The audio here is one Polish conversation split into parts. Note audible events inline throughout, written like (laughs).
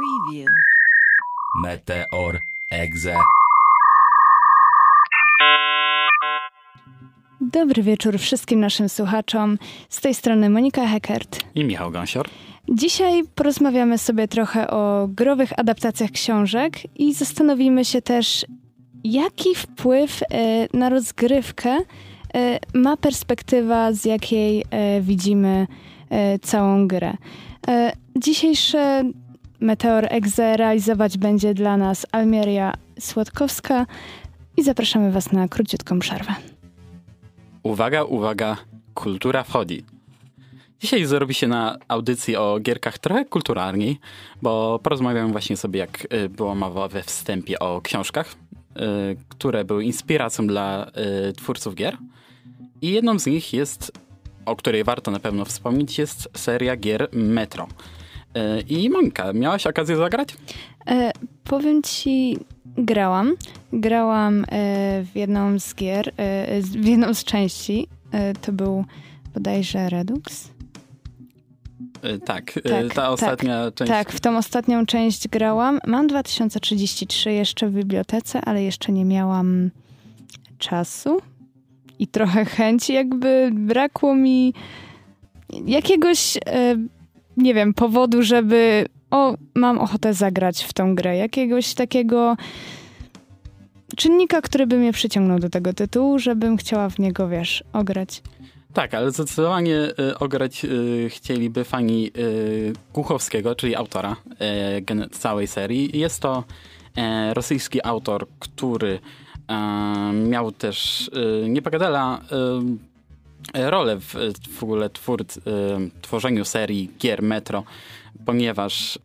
Preview. Meteor Exe. Dobry wieczór wszystkim naszym słuchaczom. Z tej strony Monika Heckert. I Michał Gąsior. Dzisiaj porozmawiamy sobie trochę o growych adaptacjach książek i zastanowimy się też, jaki wpływ e, na rozgrywkę e, ma perspektywa, z jakiej e, widzimy całą grę. Dzisiejsze Meteor Exe realizować będzie dla nas Almieria Słodkowska i zapraszamy Was na króciutką przerwę. Uwaga, uwaga, kultura wchodzi. Dzisiaj zrobi się na audycji o gierkach trochę kulturalniej, bo porozmawiamy właśnie sobie, jak y, było mowa we wstępie o książkach, y, które były inspiracją dla y, twórców gier. I jedną z nich jest, o której warto na pewno wspomnieć, jest seria gier Metro. I Monika, miałaś okazję zagrać? E, powiem ci, grałam. Grałam e, w jedną z gier, e, w jedną z części. E, to był bodajże Redux. E, tak, e, tak, ta ostatnia tak, część. Tak, w tą ostatnią część grałam. Mam 2033 jeszcze w bibliotece, ale jeszcze nie miałam czasu i trochę chęci. Jakby brakło mi jakiegoś, e, nie wiem, powodu, żeby o, mam ochotę zagrać w tą grę. Jakiegoś takiego czynnika, który by mnie przyciągnął do tego tytułu, żebym chciała w niego, wiesz, ograć. Tak, ale zdecydowanie y, ograć y, chcieliby fani y, Kuchowskiego, czyli autora y, całej serii. Jest to e, rosyjski autor, który e, miał też y, nie pogadala y, rolę w, w ogóle twór, tworzeniu serii gier Metro, ponieważ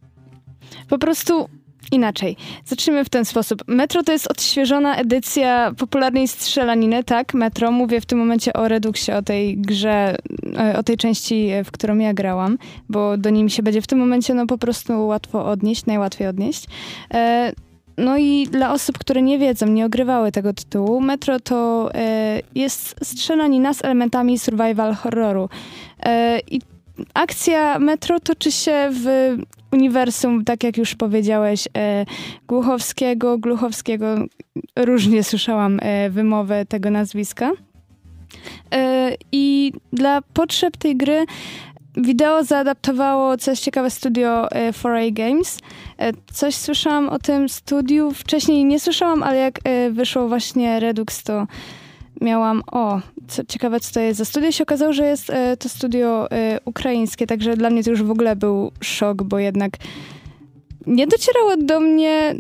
po prostu Inaczej. Zacznijmy w ten sposób. Metro to jest odświeżona edycja popularnej strzelaniny, tak? Metro. Mówię w tym momencie o Reduxie, o tej grze, e, o tej części, e, w którą ja grałam, bo do nim się będzie w tym momencie no po prostu łatwo odnieść, najłatwiej odnieść. E, no i dla osób, które nie wiedzą, nie ogrywały tego tytułu, Metro to jest strzelanina z elementami survival horroru. I akcja Metro toczy się w uniwersum, tak jak już powiedziałeś, e, Głuchowskiego, Gluchowskiego, różnie słyszałam e, wymowę tego nazwiska. E, I dla potrzeb tej gry wideo zaadaptowało, co jest ciekawe, studio 4A Games. Coś słyszałam o tym studiu, wcześniej nie słyszałam, ale jak wyszło właśnie Redux, to miałam, o, co, ciekawe co to jest za studio, się okazało, że jest e, to studio e, ukraińskie, także dla mnie to już w ogóle był szok, bo jednak nie docierało do mnie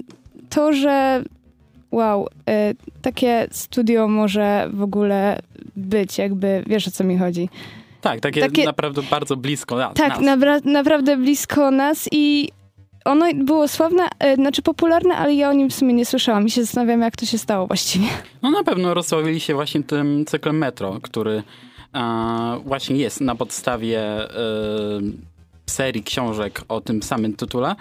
to, że wow, e, takie studio może w ogóle być, jakby, wiesz o co mi chodzi. Tak, takie, takie naprawdę bardzo blisko nas. Tak, naprawdę blisko nas i ono było sławne, e, znaczy popularne, ale ja o nim w sumie nie słyszałam i się zastanawiam, jak to się stało właściwie. No na pewno rozsławili się właśnie tym cyklem Metro, który e, właśnie jest na podstawie e, serii książek o tym samym tytule.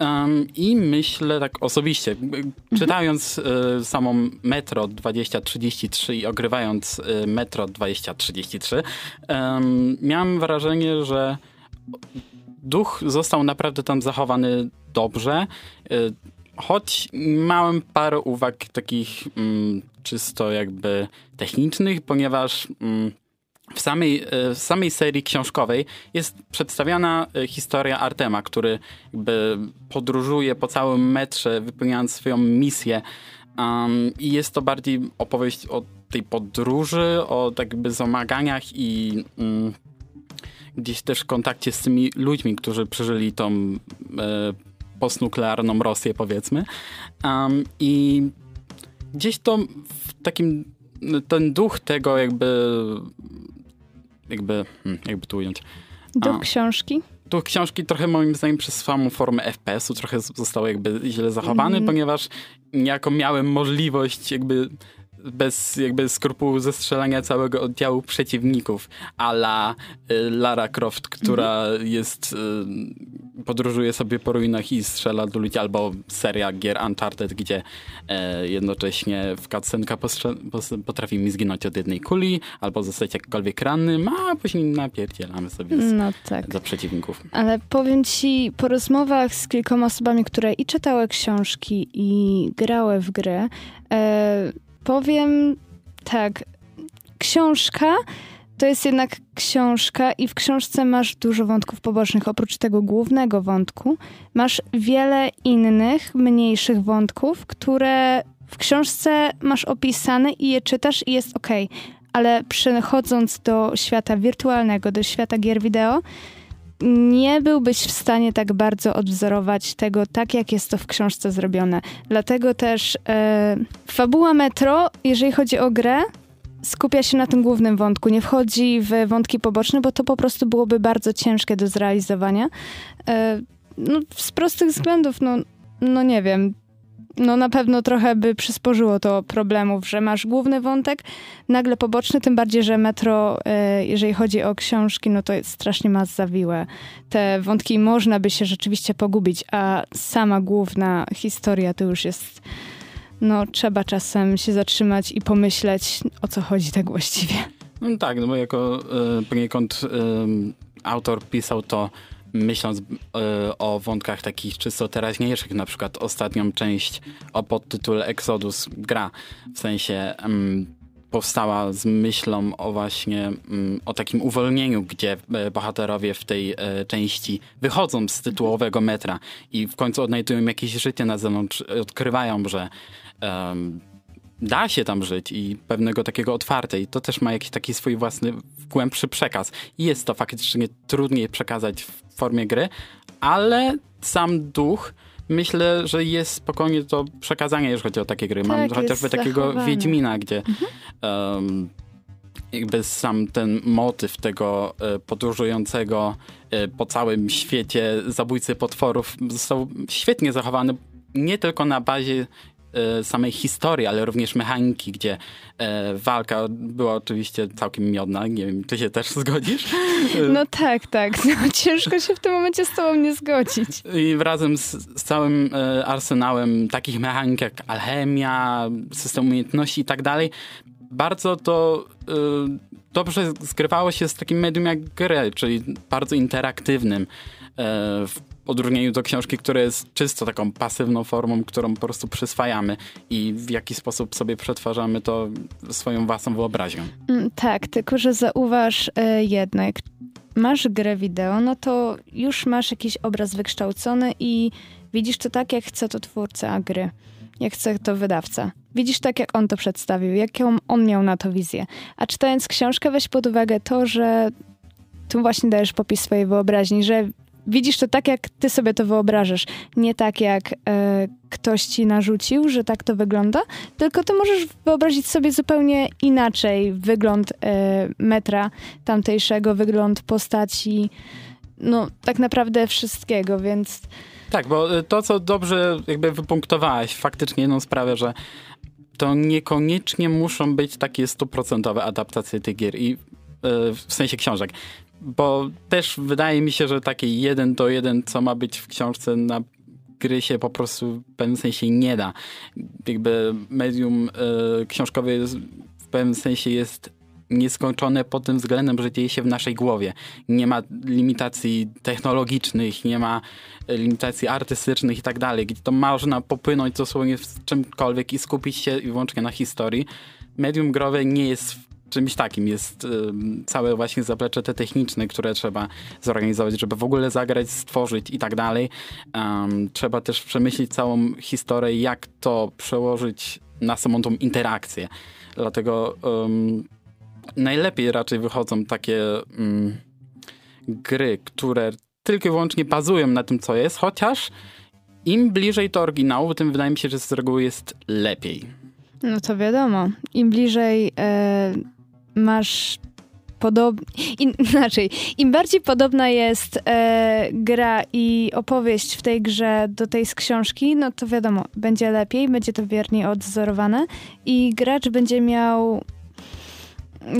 Um, I myślę tak osobiście, mhm. czytając y, samą Metro 2033 i ogrywając y, Metro 2033, um, miałem wrażenie, że duch został naprawdę tam zachowany dobrze, y, choć miałem parę uwag takich mm, czysto jakby technicznych, ponieważ mm, w samej, y, w samej serii książkowej jest przedstawiana y, historia Artema, który jakby podróżuje po całym metrze, wypełniając swoją misję. Um, I jest to bardziej opowieść o tej podróży, o tak jakby zamaganiach i um, gdzieś też kontakcie z tymi ludźmi, którzy przeżyli tą e, postnuklearną Rosję, powiedzmy. Um, I gdzieś to w takim, ten duch tego jakby, jakby, hmm, jakby tu ująć. A, książki? Duch książki trochę moim zdaniem przez samą formę FPS-u trochę został jakby źle zachowany, mm. ponieważ niejako miałem możliwość jakby bez jakby skrupułu zestrzelania całego oddziału przeciwników, a la y, Lara Croft, która mhm. jest, y, podróżuje sobie po ruinach i strzela do ludzi, albo seria gier Uncharted, gdzie e, jednocześnie w cutscenka potrafi mi zginąć od jednej kuli, albo zostać jakkolwiek rannym, a później napierdzielamy sobie z, no tak. do przeciwników. Ale powiem ci, po rozmowach z kilkoma osobami, które i czytały książki, i grały w gry, e, powiem tak, książka to jest jednak książka i w książce masz dużo wątków pobocznych. Oprócz tego głównego wątku masz wiele innych, mniejszych wątków, które w książce masz opisane i je czytasz i jest ok. Ale przechodząc do świata wirtualnego, do świata gier wideo, nie byłbyś w stanie tak bardzo odwzorować tego, tak jak jest to w książce zrobione. Dlatego też e, fabuła Metro, jeżeli chodzi o grę, skupia się na tym głównym wątku, nie wchodzi w wątki poboczne, bo to po prostu byłoby bardzo ciężkie do zrealizowania. E, no, z prostych względów, no, no nie wiem, no na pewno trochę by przysporzyło to problemów, że masz główny wątek, nagle poboczny, tym bardziej, że Metro, e, jeżeli chodzi o książki, no to jest strasznie ma zawiłe. Te wątki można by się rzeczywiście pogubić, a sama główna historia to już jest no trzeba czasem się zatrzymać i pomyśleć, o co chodzi tak właściwie. No tak, no bo jako y, poniekąd y, autor pisał to myśląc y, o wątkach takich czysto teraźniejszych, na przykład ostatnią część o podtytule Exodus gra, w sensie powstała z myślą o właśnie o takim uwolnieniu, gdzie bohaterowie w tej części wychodzą z tytułowego metra i w końcu odnajdują jakieś życie na zewnątrz, odkrywają, że da się tam żyć i pewnego takiego otwartej. To też ma jakiś taki swój własny, głębszy przekaz. I jest to faktycznie trudniej przekazać w formie gry, ale sam duch myślę, że jest spokojnie to przekazanie, jeżeli chodzi o takie gry. Mam tak, chociażby takiego Wiedźmina, gdzie mhm. um, jakby sam ten motyw tego e, podróżującego e, po całym świecie zabójcy potworów został świetnie zachowany nie tylko na bazie samej historii, ale również mechaniki, gdzie e, walka była oczywiście całkiem miodna. Nie wiem, czy się też (laughs) zgodzisz? No tak, tak. No, ciężko się w tym momencie z tobą nie zgodzić. I razem z, z całym e, arsenałem takich mechanik jak alchemia, system umiejętności i tak dalej, bardzo to dobrze zgrywało się z takim medium jak grę, czyli bardzo interaktywnym. Odróżnieniu do książki, która jest czysto taką pasywną formą, którą po prostu przyswajamy i w jaki sposób sobie przetwarzamy to swoją własną wyobraźnią. Mm, tak, tylko że zauważ e, jednak, masz grę wideo, no to już masz jakiś obraz wykształcony i widzisz to tak, jak chce to twórca gry, jak chce to wydawca. Widzisz tak, jak on to przedstawił, jaką on miał na to wizję. A czytając książkę, weź pod uwagę to, że tu właśnie dajesz popis swojej wyobraźni, że widzisz to tak, jak ty sobie to wyobrażasz. Nie tak, jak e, ktoś ci narzucił, że tak to wygląda, tylko ty możesz wyobrazić sobie zupełnie inaczej wygląd e, metra tamtejszego, wygląd postaci, no tak naprawdę wszystkiego, więc... Tak, bo e, to, co dobrze jakby wypunktowałaś, faktycznie jedną sprawę, że to niekoniecznie muszą być takie stuprocentowe adaptacje tych gier i e, w sensie książek bo też wydaje mi się, że taki jeden do jeden, co ma być w książce na gry się po prostu w pewnym sensie nie da. Jakby medium y, książkowe jest, w pewnym sensie jest nieskończone pod tym względem, że dzieje się w naszej głowie. Nie ma limitacji technologicznych, nie ma e, limitacji artystycznych i tak dalej. To można popłynąć dosłownie w czymkolwiek i skupić się wyłącznie na historii. Medium growe nie jest czymś takim. Jest całe właśnie zaplecze te techniczne, które trzeba zorganizować, żeby w ogóle zagrać, stworzyć i tak dalej. Trzeba też przemyśleć całą historię, jak to przełożyć na samą tą interakcję. Dlatego um, najlepiej raczej wychodzą takie um, gry, które tylko i wyłącznie bazują na tym, co jest, chociaż im bliżej to oryginału, tym wydaje mi się, że z reguły jest lepiej. No to wiadomo. Im bliżej e, masz podobna, (laughs) inaczej, im bardziej podobna jest e, gra i opowieść w tej grze do tej z książki, no to wiadomo, będzie lepiej, będzie to wierniej odzorowane i gracz będzie miał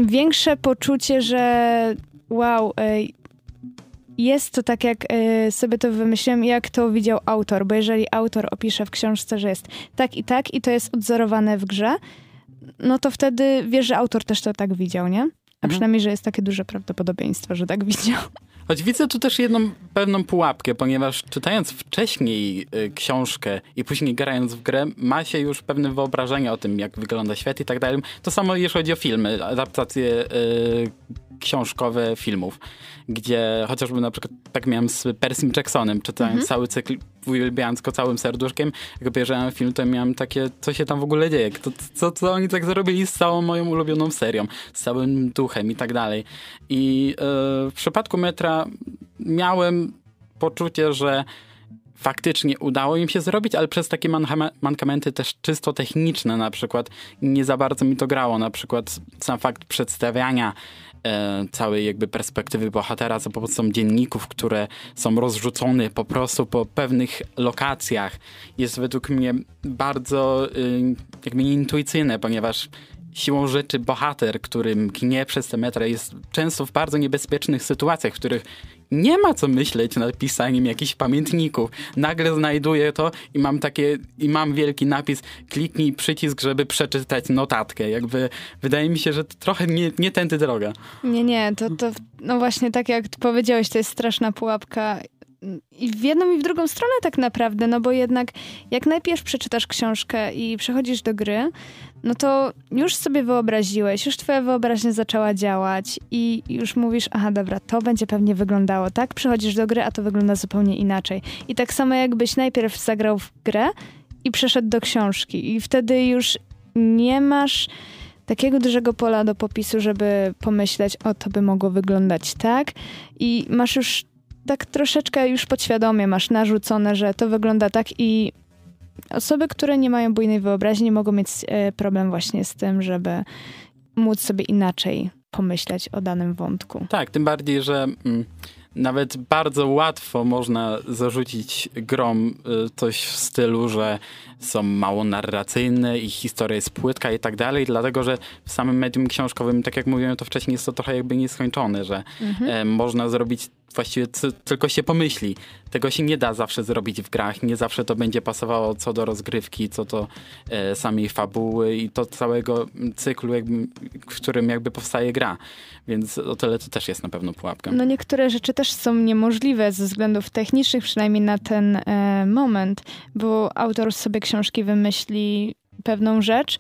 większe poczucie, że wow, e, jest to tak, jak e, sobie to wymyśliłem, jak to widział autor, bo jeżeli autor opisze w książce, że jest tak i tak i to jest odzorowane w grze, no to wtedy wiesz, że autor też to tak widział, nie? A Mhm. przynajmniej, że jest takie duże prawdopodobieństwo, że tak widział. Choć widzę tu też jedną pewną pułapkę, ponieważ czytając wcześniej y, książkę i później grając w grę, ma się już pewne wyobrażenie o tym, jak wygląda świat i tak dalej. To samo jeśli chodzi o filmy, adaptacje y, książkowe filmów, gdzie chociażby na przykład tak miałem z Percym Jacksonem, czytając cały cykl, uwielbiając go całym serduszkiem, jak obejrzałem film, to miałem takie, co się tam w ogóle dzieje, to, co, co oni tak zrobili z całą moją ulubioną serią, z całym duchem i tak dalej. I e, w przypadku Metra miałem poczucie, że faktycznie udało im się zrobić, ale przez takie mankamenty też czysto techniczne na przykład nie za bardzo mi to grało. Na przykład sam fakt przedstawiania e, całej jakby perspektywy bohatera za pomocą dzienników, które są rozrzucone po prostu po pewnych lokacjach jest według mnie bardzo y, jakby nieintuicyjne, ponieważ siłą rzeczy bohater, który mknie przez te metry jest często w bardzo niebezpiecznych sytuacjach, w których nie ma co myśleć nad pisaniem jakichś pamiętników. Nagle znajduję to i mam takie, i mam wielki napis, kliknij przycisk, żeby przeczytać notatkę. Jakby wydaje mi się, że to trochę nie, nie tędy droga. Nie, nie, to, to no właśnie tak jak powiedziałeś, to jest straszna pułapka i w jedną i w drugą stronę tak naprawdę, no bo jednak jak najpierw przeczytasz książkę i przechodzisz do gry, no to już sobie wyobraziłeś, już twoja wyobraźnia zaczęła działać i już mówisz, aha, dobra, to będzie pewnie wyglądało tak, przechodzisz do gry, a to wygląda zupełnie inaczej. I tak samo jakbyś najpierw zagrał w grę i przeszedł do książki i wtedy już nie masz takiego dużego pola do popisu, żeby pomyśleć, o, to by mogło wyglądać tak i masz już tak troszeczkę już podświadomie masz narzucone, że to wygląda tak i osoby, które nie mają bujnej wyobraźni mogą mieć e, problem właśnie z tym, żeby móc sobie inaczej pomyśleć o danym wątku. Tak, tym bardziej, że mm, nawet bardzo łatwo można zarzucić grom y, coś w stylu, że są mało narracyjne, ich historia jest płytka i tak dalej, dlatego że w samym medium książkowym, tak jak mówiłem to wcześniej, jest to trochę jakby nieskończone, że e, można zrobić właściwie tylko się pomyśli. Tego się nie da zawsze zrobić w grach, nie zawsze to będzie pasowało co do rozgrywki, co do e, samej fabuły i to całego cyklu, jakby, w którym jakby powstaje gra. Więc o tyle to też jest na pewno pułapka. No niektóre rzeczy też są niemożliwe ze względów technicznych, przynajmniej na ten e, moment, bo autor sobie książki wymyśli pewną rzecz,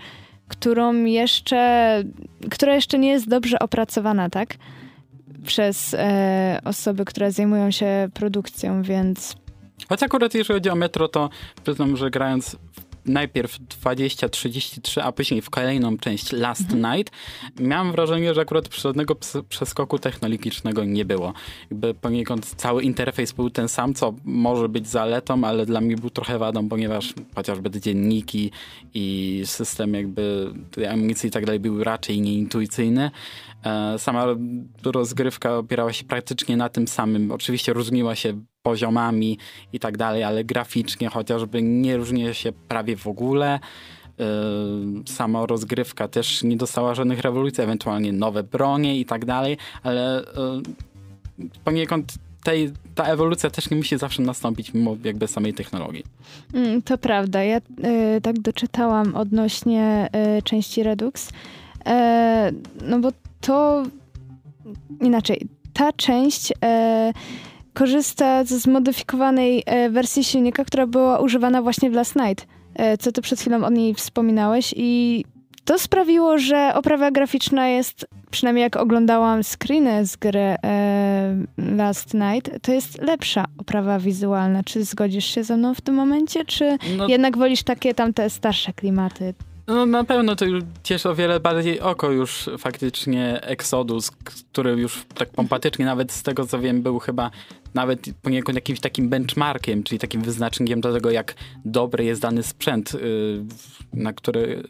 którą jeszcze, która jeszcze nie jest dobrze opracowana, tak? Przez e, osoby, które zajmują się produkcją, więc Choć akurat jeżeli chodzi o Metro, to przyznam, że grając w- najpierw 20-33, a później w kolejną część Last Night, miałem wrażenie, że akurat żadnego przeskoku technologicznego nie było. Jakby poniekąd cały interfejs był ten sam, co może być zaletą, ale dla mnie był trochę wadą, ponieważ chociażby te dzienniki i system jakby amunicji i tak dalej był raczej nieintuicyjny. E, Sama rozgrywka opierała się praktycznie na tym samym. Oczywiście różniła się poziomami i tak dalej, ale graficznie chociażby nie różni się prawie w ogóle. E, Sama rozgrywka też nie dostała żadnych rewolucji, ewentualnie nowe bronie i tak dalej, ale e, poniekąd tej, ta ewolucja też nie musi zawsze nastąpić mimo jakby samej technologii. Mm, to prawda. Ja y, tak doczytałam odnośnie y, części Redux. No bo to inaczej. Ta część korzysta z zmodyfikowanej e, wersji silnika, która była używana właśnie w Last Night. E, co ty przed chwilą o niej wspominałeś i to sprawiło, że oprawa graficzna jest, przynajmniej jak oglądałam screeny z gry e, Last Night, to jest lepsza oprawa wizualna. Czy zgodzisz się ze mną w tym momencie, czy No, jednak wolisz takie tamte starsze klimaty? No na pewno to już cieszy o wiele bardziej oko już faktycznie Exodus, który już tak pompatycznie nawet z tego co wiem był chyba nawet poniekąd jakimś takim benchmarkiem, czyli takim wyznacznikiem do tego jak dobry jest dany sprzęt, yy, na który...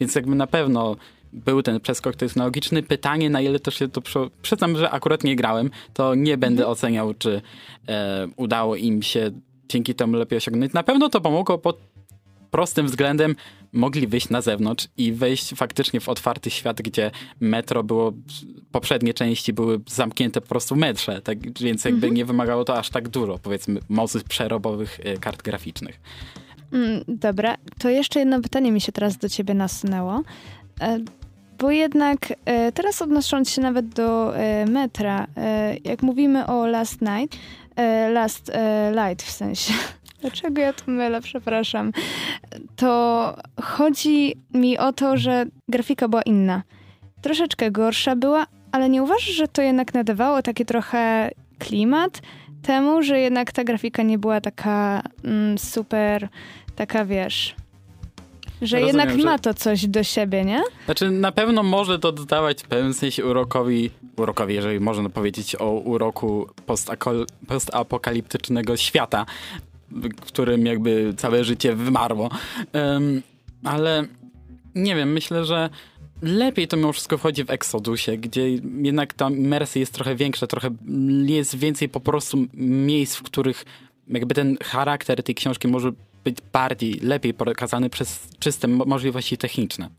Więc jakby na pewno był ten przeskok technologiczny. Pytanie, na ile to się to... Przyznam, że akurat nie grałem, to nie będę mhm. oceniał, czy e, udało im się dzięki temu lepiej osiągnąć. Na pewno to pomogło pod prostym względem mogli wyjść na zewnątrz i wejść faktycznie w otwarty świat, gdzie metro było, poprzednie części były zamknięte po prostu w metrze, tak, więc jakby mhm. nie wymagało to aż tak dużo, powiedzmy, mocy przerobowych e, kart graficznych. Mm, dobra, to jeszcze jedno pytanie mi się teraz do ciebie nasunęło. E, bo jednak e, teraz odnosząc się nawet do metra, jak mówimy o Last Night, Last Light w sensie, Dlaczego ja to mylę, przepraszam. To chodzi mi o to, że grafika była inna. Troszeczkę gorsza była, ale nie uważasz, że to jednak nadawało taki trochę klimat temu, że jednak ta grafika nie była taka mm, super, taka wiesz, że Rozumiem, jednak ma to coś do siebie, nie? Znaczy na pewno może to dodawać w pewnym sensie urokowi, urokowi, jeżeli można powiedzieć o uroku postapokaliptycznego świata, którym jakby całe życie wymarło. Um, ale nie wiem, myślę, że lepiej to mimo wszystko wchodzi w Exodusie, gdzie jednak ta imersja jest trochę większa, trochę jest więcej po prostu miejsc, w których jakby ten charakter tej książki może być bardziej, lepiej pokazany przez czyste możliwości techniczne.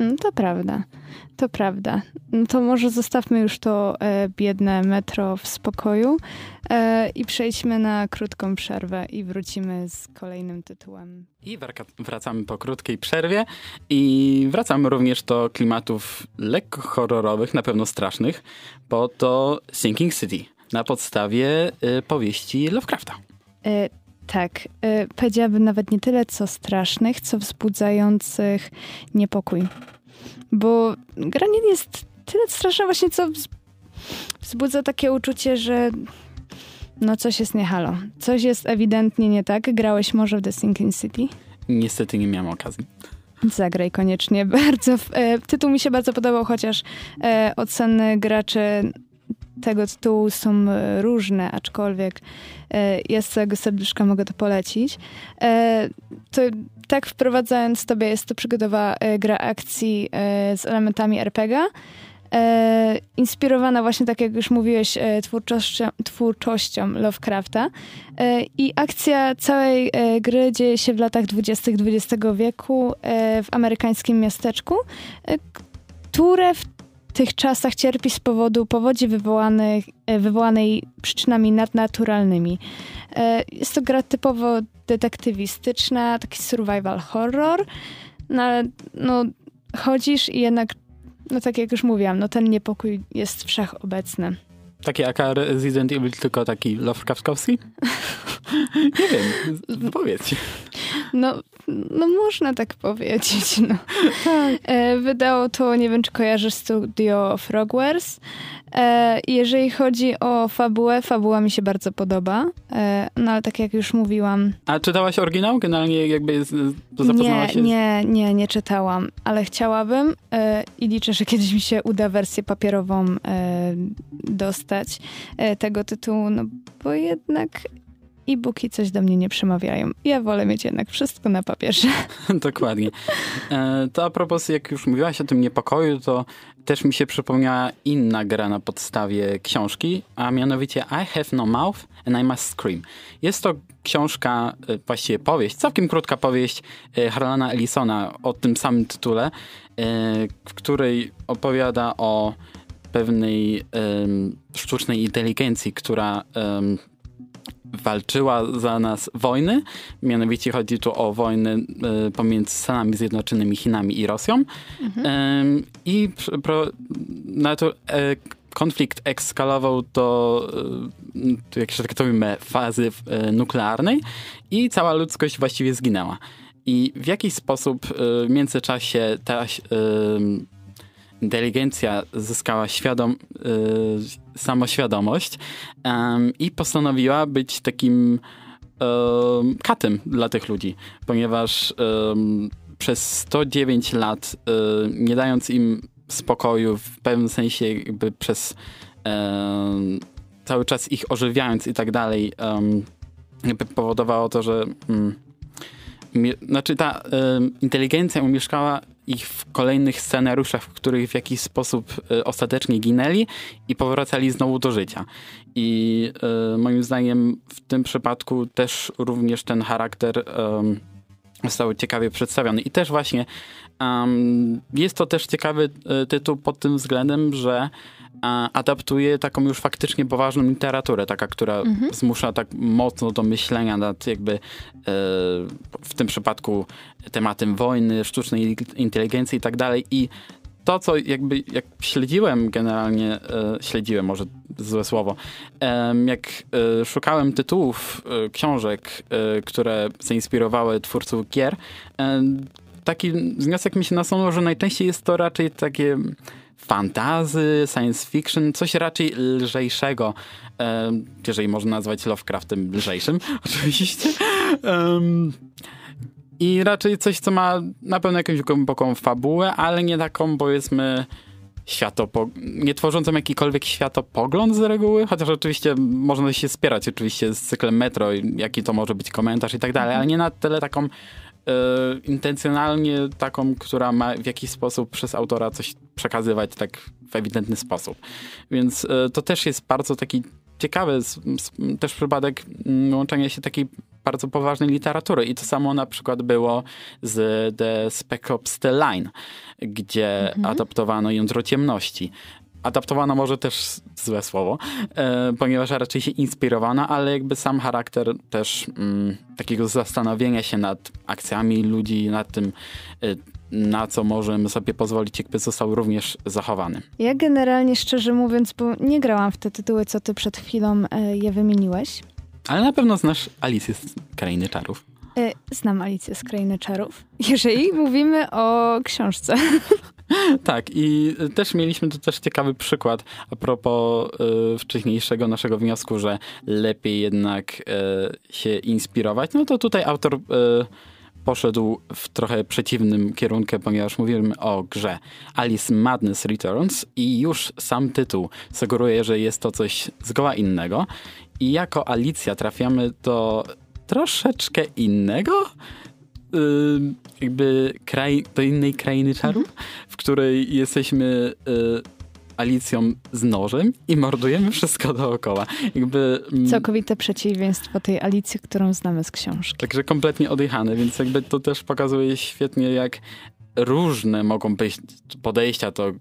Mm, to prawda, to prawda. No to może zostawmy już to e, biedne metro w spokoju e, i przejdźmy na krótką przerwę i wrócimy z kolejnym tytułem. I wracamy po krótkiej przerwie i wracamy również do klimatów lekko horrorowych, na pewno strasznych, bo to Sinking City na podstawie e, powieści Lovecrafta. Tak, y, powiedziałabym nawet nie tyle co strasznych, co wzbudzających niepokój. Bo gra nie jest tyle straszna właśnie, co wzbudza takie uczucie, że no coś jest nie halo. Coś jest ewidentnie nie tak. Grałeś może w The Sinking City? Niestety nie miałem okazji. Zagraj koniecznie. (laughs) Bardzo, e, tytuł mi się bardzo podobał, chociaż e, oceny graczy tego tytułu są e, różne, aczkolwiek e, ja z całego serduszka mogę to polecić. E, to tak wprowadzając tobie, jest to przygodowa gra akcji z elementami RPG. inspirowana właśnie, tak jak już mówiłeś, twórczością, twórczością Lovecrafta. I akcja całej gry dzieje się w latach 20. XX wieku w amerykańskim miasteczku, które w tych czasach cierpi z powodu powodzi wywołanych, e, wywołanej przyczynami nadnaturalnymi. E, jest to gra typowo detektywistyczna, taki survival horror, no ale no, chodzisz i jednak, no tak jak już mówiłam, no ten niepokój jest wszechobecny. Taki jak Resident Evil, tylko taki Lovecraftowski? (laughs) Nie wiem, powiedz. No, no można tak powiedzieć. No. Tak. E, wydało to, nie wiem czy kojarzysz studio Frogwares. E, jeżeli chodzi o fabułę, fabuła mi się bardzo podoba. E, no ale tak jak już mówiłam... A czytałaś oryginał? Generalnie jakby zapoznałaś się? Nie, nie, nie, nie czytałam, ale chciałabym i liczę, że kiedyś mi się uda wersję papierową dostać tego tytułu, no bo jednak e-booki coś do mnie nie przemawiają. Ja wolę mieć jednak wszystko na papierze. (laughs) Dokładnie. E, to a propos, jak już mówiłaś o tym niepokoju, to też mi się przypomniała inna gra na podstawie książki, a mianowicie I Have No Mouth and I Must Scream. Jest to książka, e, właściwie powieść, całkiem krótka powieść e, Harlana Ellisona o tym samym tytule, w której opowiada o pewnej sztucznej inteligencji, która walczyła za nas wojny. Mianowicie chodzi tu o wojnę y, pomiędzy Stanami Zjednoczonymi, Chinami i Rosją. Mhm. I pro, na to, e, konflikt ekskalował do, e, jak się tak to mówimy, fazy e, nuklearnej i cała ludzkość właściwie zginęła. I w jakiś sposób w międzyczasie ta inteligencja zyskała świadom, y, samoświadomość y, i postanowiła być takim y, katem dla tych ludzi, ponieważ przez 109 lat, nie dając im spokoju, w pewnym sensie jakby przez cały czas ich ożywiając i tak dalej, jakby powodowało to, że mm, znaczy ta inteligencja umieszkała ich w kolejnych scenariuszach, w których w jakiś sposób y, ostatecznie ginęli i powracali znowu do życia. I y, moim zdaniem w tym przypadku też również ten charakter został ciekawie przedstawiony. I też właśnie um, jest to też ciekawy y, tytuł pod tym względem, że adaptuje taką już faktycznie poważną literaturę, taka, która mhm. zmusza tak mocno do myślenia nad jakby e, w tym przypadku tematem wojny, sztucznej inteligencji i tak dalej. I to, co jakby jak śledziłem generalnie, e, śledziłem, może złe słowo, e, jak e, szukałem tytułów e, książek, e, które zainspirowały twórców gier, e, taki wniosek mi się nasunął, że najczęściej jest to raczej takie fantazy, science fiction, coś raczej lżejszego, jeżeli można nazwać Lovecraftem lżejszym, (laughs) oczywiście. I raczej coś, co ma na pewno jakąś głęboką fabułę, ale nie taką, powiedzmy, światopo... nie tworzącą jakikolwiek światopogląd z reguły, chociaż oczywiście można się spierać oczywiście z cyklem Metro, jaki to może być komentarz i tak dalej, ale nie na tyle taką intencjonalnie taką, która ma w jakiś sposób przez autora coś przekazywać tak w ewidentny sposób. Więc e, to też jest bardzo taki ciekawy też przypadek mm, łączenia się takiej bardzo poważnej literatury. I to samo na przykład było z The Spec Ops The Line, gdzie mhm. adaptowano Jądro Ciemności adaptowana może też złe słowo, e, ponieważ raczej się inspirowana, ale jakby sam charakter też mm, takiego zastanowienia się nad akcjami ludzi, nad tym, e, na co możemy sobie pozwolić, jakby został również zachowany. Ja generalnie, szczerze mówiąc, bo nie grałam w te tytuły, co ty przed chwilą e, je wymieniłeś. Ale na pewno znasz Alicję z Krainy Czarów. E, znam Alicję z Krainy Czarów, jeżeli mówimy o książce. (laughs) Tak, i też mieliśmy tu też ciekawy przykład a propos y, wcześniejszego naszego wniosku, że lepiej jednak y, się inspirować. No to tutaj autor y, poszedł w trochę przeciwnym kierunku, ponieważ mówimy o grze Alice Madness Returns i już sam tytuł sugeruje, że jest to coś zgoła innego. I jako Alicja trafiamy do troszeczkę innego Y, jakby kraj, do innej krainy czarów, mhm. w której jesteśmy y, Alicją z nożem i mordujemy wszystko dookoła. Jakby, mm, Całkowite przeciwieństwo tej Alicji, którą znamy z książki. Także kompletnie odjechane, więc jakby to też pokazuje świetnie, jak różne mogą być podejścia do y,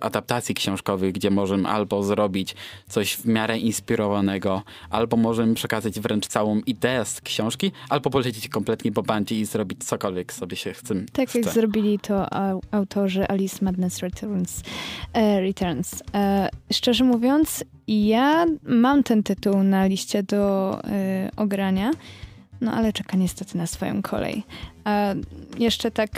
adaptacji książkowych, gdzie możemy albo zrobić coś w miarę inspirowanego, albo możemy przekazać wręcz całą ideę z książki, albo polecieć kompletnie po bandzie i zrobić cokolwiek sobie się chce. Tak jak zrobili to autorzy Alice Madness Returns. E, Returns. E, szczerze mówiąc, ja mam ten tytuł na liście do e, ogrania, no ale czeka niestety na swoją kolej. A jeszcze tak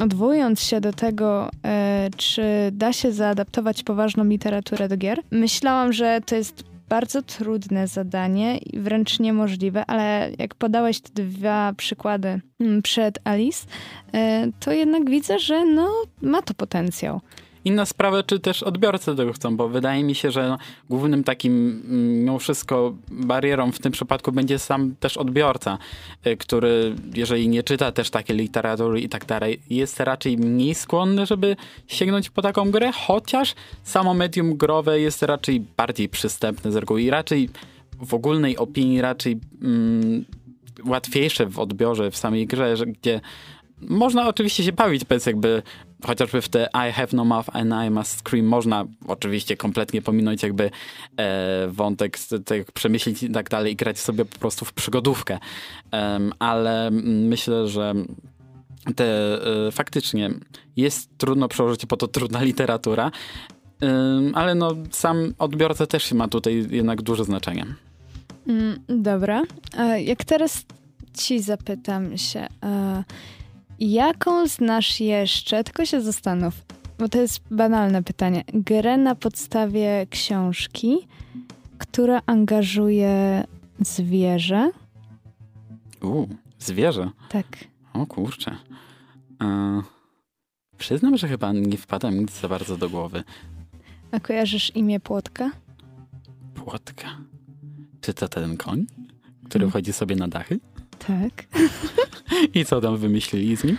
odwołując się do tego, e, czy da się zaadaptować poważną literaturę do gier, myślałam, że to jest bardzo trudne zadanie i wręcz niemożliwe, ale jak podałeś te dwa przykłady mm, przed Alice, e, to jednak widzę, że no, ma to potencjał. Inna sprawa, czy też odbiorcy tego chcą, bo wydaje mi się, że głównym takim mm, mimo wszystko barierą w tym przypadku będzie sam też odbiorca, y, który jeżeli nie czyta też takiej literatury i tak dalej, jest raczej mniej skłonny, żeby sięgnąć po taką grę, chociaż samo medium growe jest raczej bardziej przystępne z reguły i raczej w ogólnej opinii raczej mm, łatwiejsze w odbiorze w samej grze, gdzie można oczywiście się bawić, bez jakby chociażby w te I have no mouth and I must scream można oczywiście kompletnie pominąć jakby e, wątek tych przemyśleń i tak dalej i grać sobie po prostu w przygodówkę. Um, ale myślę, że te e, faktycznie jest trudno przełożyć po to trudna literatura, ale no sam odbiorca też ma tutaj jednak duże znaczenie. Mm, dobra. Jak teraz ci zapytam się, Jaką znasz jeszcze, tylko się zastanów, bo to jest banalne pytanie, grę na podstawie książki, która angażuje zwierzę? U, zwierzę? Tak. O kurczę. E, przyznam, że chyba nie wpada mi nic za bardzo do głowy. A kojarzysz imię Płotka? Płotka? Czy to ten koń, który hmm. wchodzi sobie na dachy? Tak. I co tam wymyślili z nim?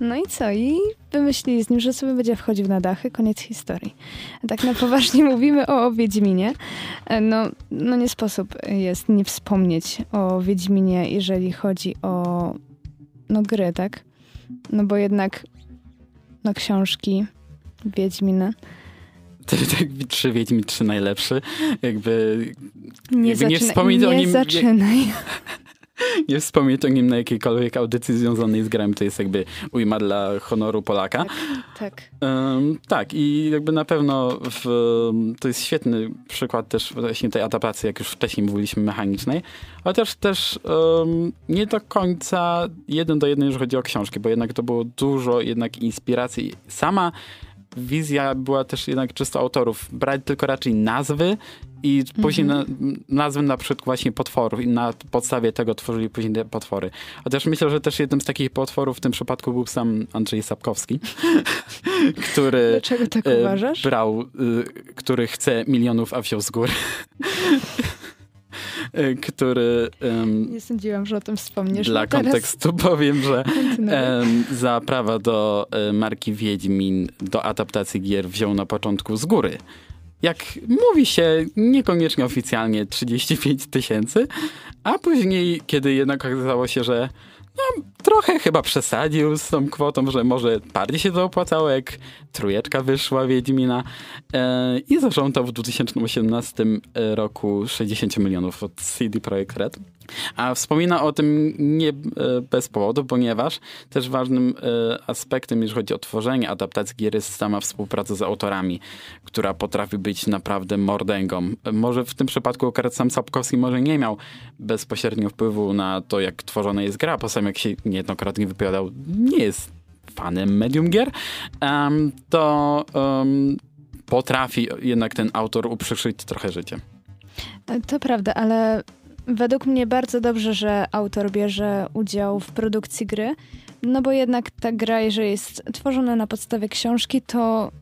No i co? I wymyślili z nim, że sobie będzie wchodził na dachy, koniec historii. Tak na poważnie (laughs) mówimy o, o Wiedźminie. E, no, no nie sposób jest nie wspomnieć o Wiedźminie, jeżeli chodzi o no, gry, tak? No bo jednak no, książki Wiedźmina. Trzy Wiedźmin, trzy najlepszy. Jakby Nie, Jakby nie zaczynaj, wspomnieć nie o nim- zaczynaj. (laughs) nie wspomnieć o nim na jakiejkolwiek audycji związanej z grami, to jest jakby ujma dla honoru Polaka. Tak. Ym, tak, i jakby na pewno w, to jest świetny przykład też właśnie tej adaptacji, jak już wcześniej mówiliśmy, mechanicznej, chociaż też ym, nie do końca jeden do jeden, jeżeli chodzi o książki, bo jednak to było dużo jednak inspiracji. Sama wizja była też jednak czysto autorów. Brać tylko raczej nazwy i później na, nazwy na przykład właśnie potworów i na podstawie tego tworzyli później te potwory. Chociaż myślę, że też jednym z takich potworów w tym przypadku był sam Andrzej Sapkowski, (laughs) który Dlaczego tak e, uważasz? brał, y, który chce milionów, a wziął z góry. (laughs) Który em, Nie sądziłam, że o tym wspomniesz. dla kontekstu (laughs) powiem, że em, za prawa do e, marki Wiedźmin do adaptacji gier wziął na początku z góry. Jak mówi się, niekoniecznie oficjalnie 35 tysięcy, a później, kiedy jednak okazało się, że no, trochę chyba przesadził z tą kwotą, że może bardziej się to opłacało, jak trójeczka wyszła Wiedźmina e, i zażądał w 2018 roku 60 milionów od CD Projekt Red. A wspomina o tym nie e, bez powodu, ponieważ też ważnym e, aspektem, jeżeli chodzi o tworzenie adaptacji gier, jest sama współpraca z autorami, która potrafi być naprawdę mordęgą. E, Może w tym przypadku akurat sam Sapkowski może nie miał bezpośrednio wpływu na to, jak tworzona jest gra, sam jak się niejednokrotnie wypowiadał, nie jest fanem medium gier, em, to em, potrafi jednak ten autor uprzykrzyć trochę życie. To prawda, ale według mnie bardzo dobrze, że autor bierze udział w produkcji gry, no bo jednak ta gra, jeżeli jest tworzona na podstawie książki, to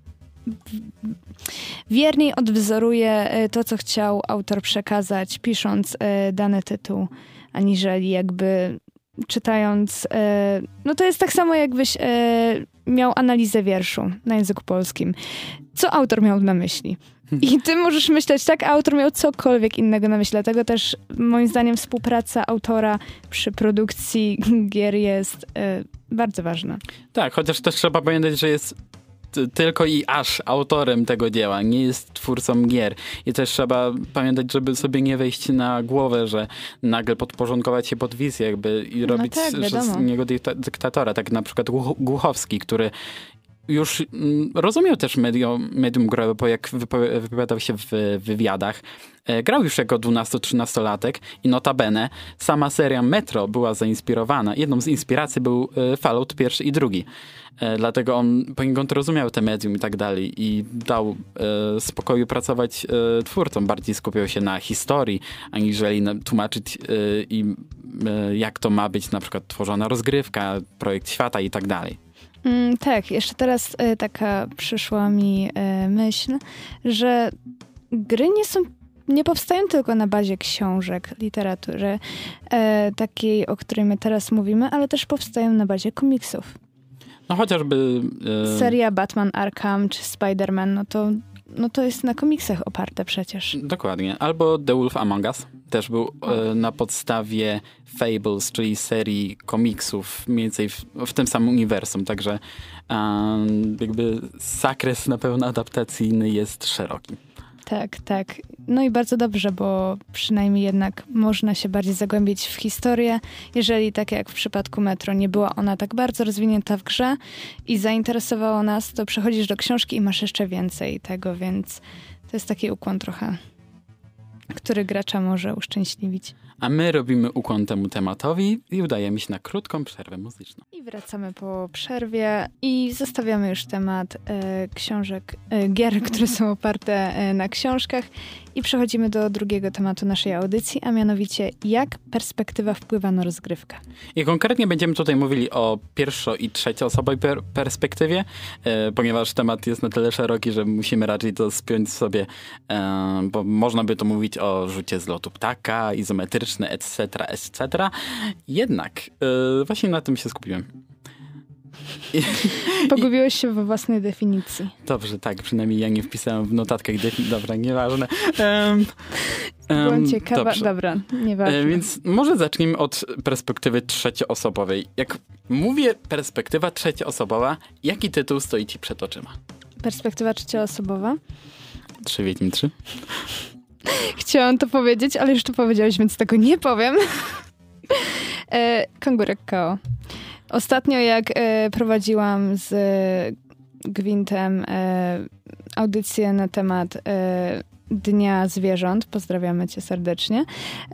wierniej odwzoruje e, to, co chciał autor przekazać, pisząc e, dany tytuł, aniżeli jakby czytając. e, No to jest tak samo, jakbyś e, miał analizę wierszu na języku polskim. Co autor miał na myśli? I ty możesz myśleć tak, a autor miał cokolwiek innego na myśli. Dlatego też moim zdaniem współpraca autora przy produkcji gier jest e, bardzo ważna. Tak, chociaż też trzeba pamiętać, że jest tylko i aż autorem tego dzieła, nie jest twórcą gier. I też trzeba pamiętać, żeby sobie nie wejść na głowę, że nagle podporządkować się pod wizję jakby i robić tak, że z niego dykta- dyktatora. Tak na przykład Głuch- Głuchowski, który już mm, rozumiał też medium, medium growe, bo jak wypo- wypowiadał się w wywiadach, e, grał już jako 12-13-latek i notabene sama seria Metro była zainspirowana. Jedną z inspiracji był e, Fallout pierwszy i drugi. E, Dlatego on poniekąd rozumiał te medium i tak dalej i dał spokoju pracować twórcom. Bardziej skupiał się na historii, aniżeli tłumaczyć e, jak to ma być na przykład tworzona rozgrywka, projekt świata i tak dalej. Mm, tak, jeszcze teraz e, taka przyszła mi e, myśl, że gry nie są. Nie powstają tylko na bazie książek, literatury, e, takiej, o której my teraz mówimy, ale też powstają na bazie komiksów. No chociażby... e, Seria Batman Arkham czy Spider-Man, no to, no to jest na komiksach oparte przecież. Dokładnie. Albo The Wolf Among Us. Też był e, na podstawie Fables, czyli serii komiksów, mniej więcej w, w tym samym uniwersum. Także e, jakby zakres na pewno adaptacyjny jest szeroki. Tak, tak. No i bardzo dobrze, bo przynajmniej jednak można się bardziej zagłębić w historię. Jeżeli, tak jak w przypadku Metro, nie była ona tak bardzo rozwinięta w grze i zainteresowało nas, to przechodzisz do książki i masz jeszcze więcej tego, więc to jest taki ukłon trochę, który gracza może uszczęśliwić. A my robimy ukłon temu tematowi i udajemy się na krótką przerwę muzyczną. I wracamy po przerwie i zostawiamy już temat e, książek, e, gier, które są oparte e, na książkach i przechodzimy do drugiego tematu naszej audycji, a mianowicie jak perspektywa wpływa na rozgrywkę. I konkretnie będziemy tutaj mówili o pierwszo- i trzecioosobowej per perspektywie, ponieważ temat jest na tyle szeroki, że musimy raczej to spiąć sobie, bo można by to mówić o rzucie z lotu ptaka, izometryczne, etc., etc. Jednak e, właśnie na tym się skupiłem. (laughs) Pogubiłeś się we własnej definicji. Dobrze, tak, przynajmniej ja nie wpisałem w notatkach definicji. Dobra, nieważne. Um, Byłam ciekawa. Dobrze. Dobra, nieważne. E, więc może zacznijmy od perspektywy trzecioosobowej. Jak mówię perspektywa trzecioosobowa, jaki tytuł stoi ci przed oczyma? Perspektywa trzecioosobowa? Trzy Wiedźmin trzy. (laughs) Chciałam to powiedzieć, ale już to powiedziałeś, więc tego nie powiem. (laughs) e, Kangurek Kao. Ostatnio jak e, prowadziłam z Gwintem e, audycję na temat e, Dnia Zwierząt, pozdrawiamy cię serdecznie,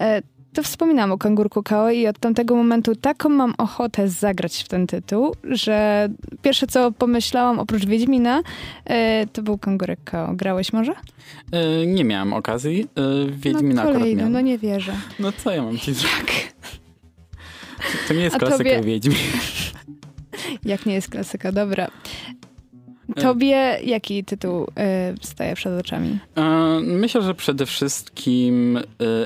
e, to wspominam o Kangurku Kao i od tamtego momentu taką mam ochotę zagrać w ten tytuł, że pierwsze co pomyślałam oprócz Wiedźmina e, to był Kangurek Kao. Grałeś może? E, nie miałam okazji. Wiedźmina no, kolejny, No nie wierzę. No co ja mam ci (laughs) zrobić? To nie jest klasyka tobie... Wiedźmin. (laughs) Jak nie jest klasyka, dobra. Tobie jaki tytuł y, staje przed oczami? E, myślę, że przede wszystkim y,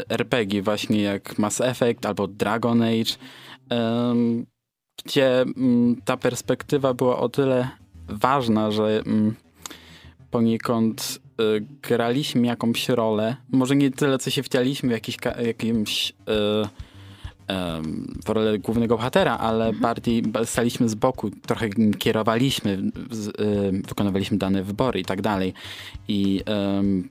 RPG, właśnie jak Mass Effect albo Dragon Age, y, gdzie mm, ta perspektywa była o tyle ważna, że mm, poniekąd graliśmy jakąś rolę. Może nie tyle, co się wcialiśmy w jakiś, jakimś w rolę głównego bohatera, ale mhm. bardziej staliśmy z boku, trochę kierowaliśmy, wykonywaliśmy dane wybory i tak dalej. I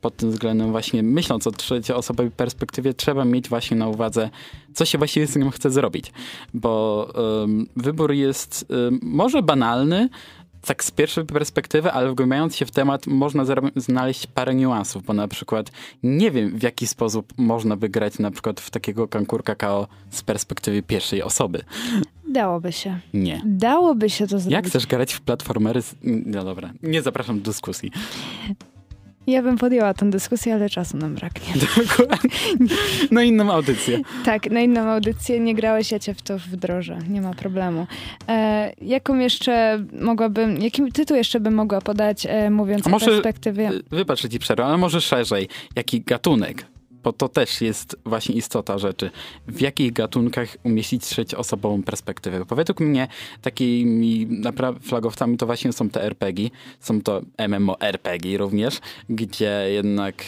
pod tym względem właśnie myśląc o trzecioosobowej perspektywie trzeba mieć właśnie na uwadze, co się właściwie z tym chce zrobić. Bo wybór jest może banalny, tak z pierwszej perspektywy, ale wgłębiając się w temat, można znaleźć parę niuansów, bo na przykład nie wiem, w jaki sposób można wygrać na przykład w takiego kankurka KO z perspektywy pierwszej osoby. Dałoby się. Nie. Dałoby się to zrobić. Jak chcesz grać w platformery? No dobra, nie zapraszam do dyskusji. Ja bym podjęła tę dyskusję, ale czasu nam braknie. (laughs) Dokładnie. Na inną audycję. Tak, na inną audycję. Nie grałeś, ja cię w to wdrożę. Nie ma problemu. E, jaką jeszcze mogłabym, jaki tytuł jeszcze bym mogła podać, e, mówiąc A może, o perspektywie? Wybacz, że ci przerwę, ale może szerzej. Jaki gatunek? Bo to też jest właśnie istota rzeczy. W jakich gatunkach umieścić trzecioosobową perspektywę? Bo według mnie takimi flagowcami to właśnie są te RPG, są to MMORPG również, gdzie jednak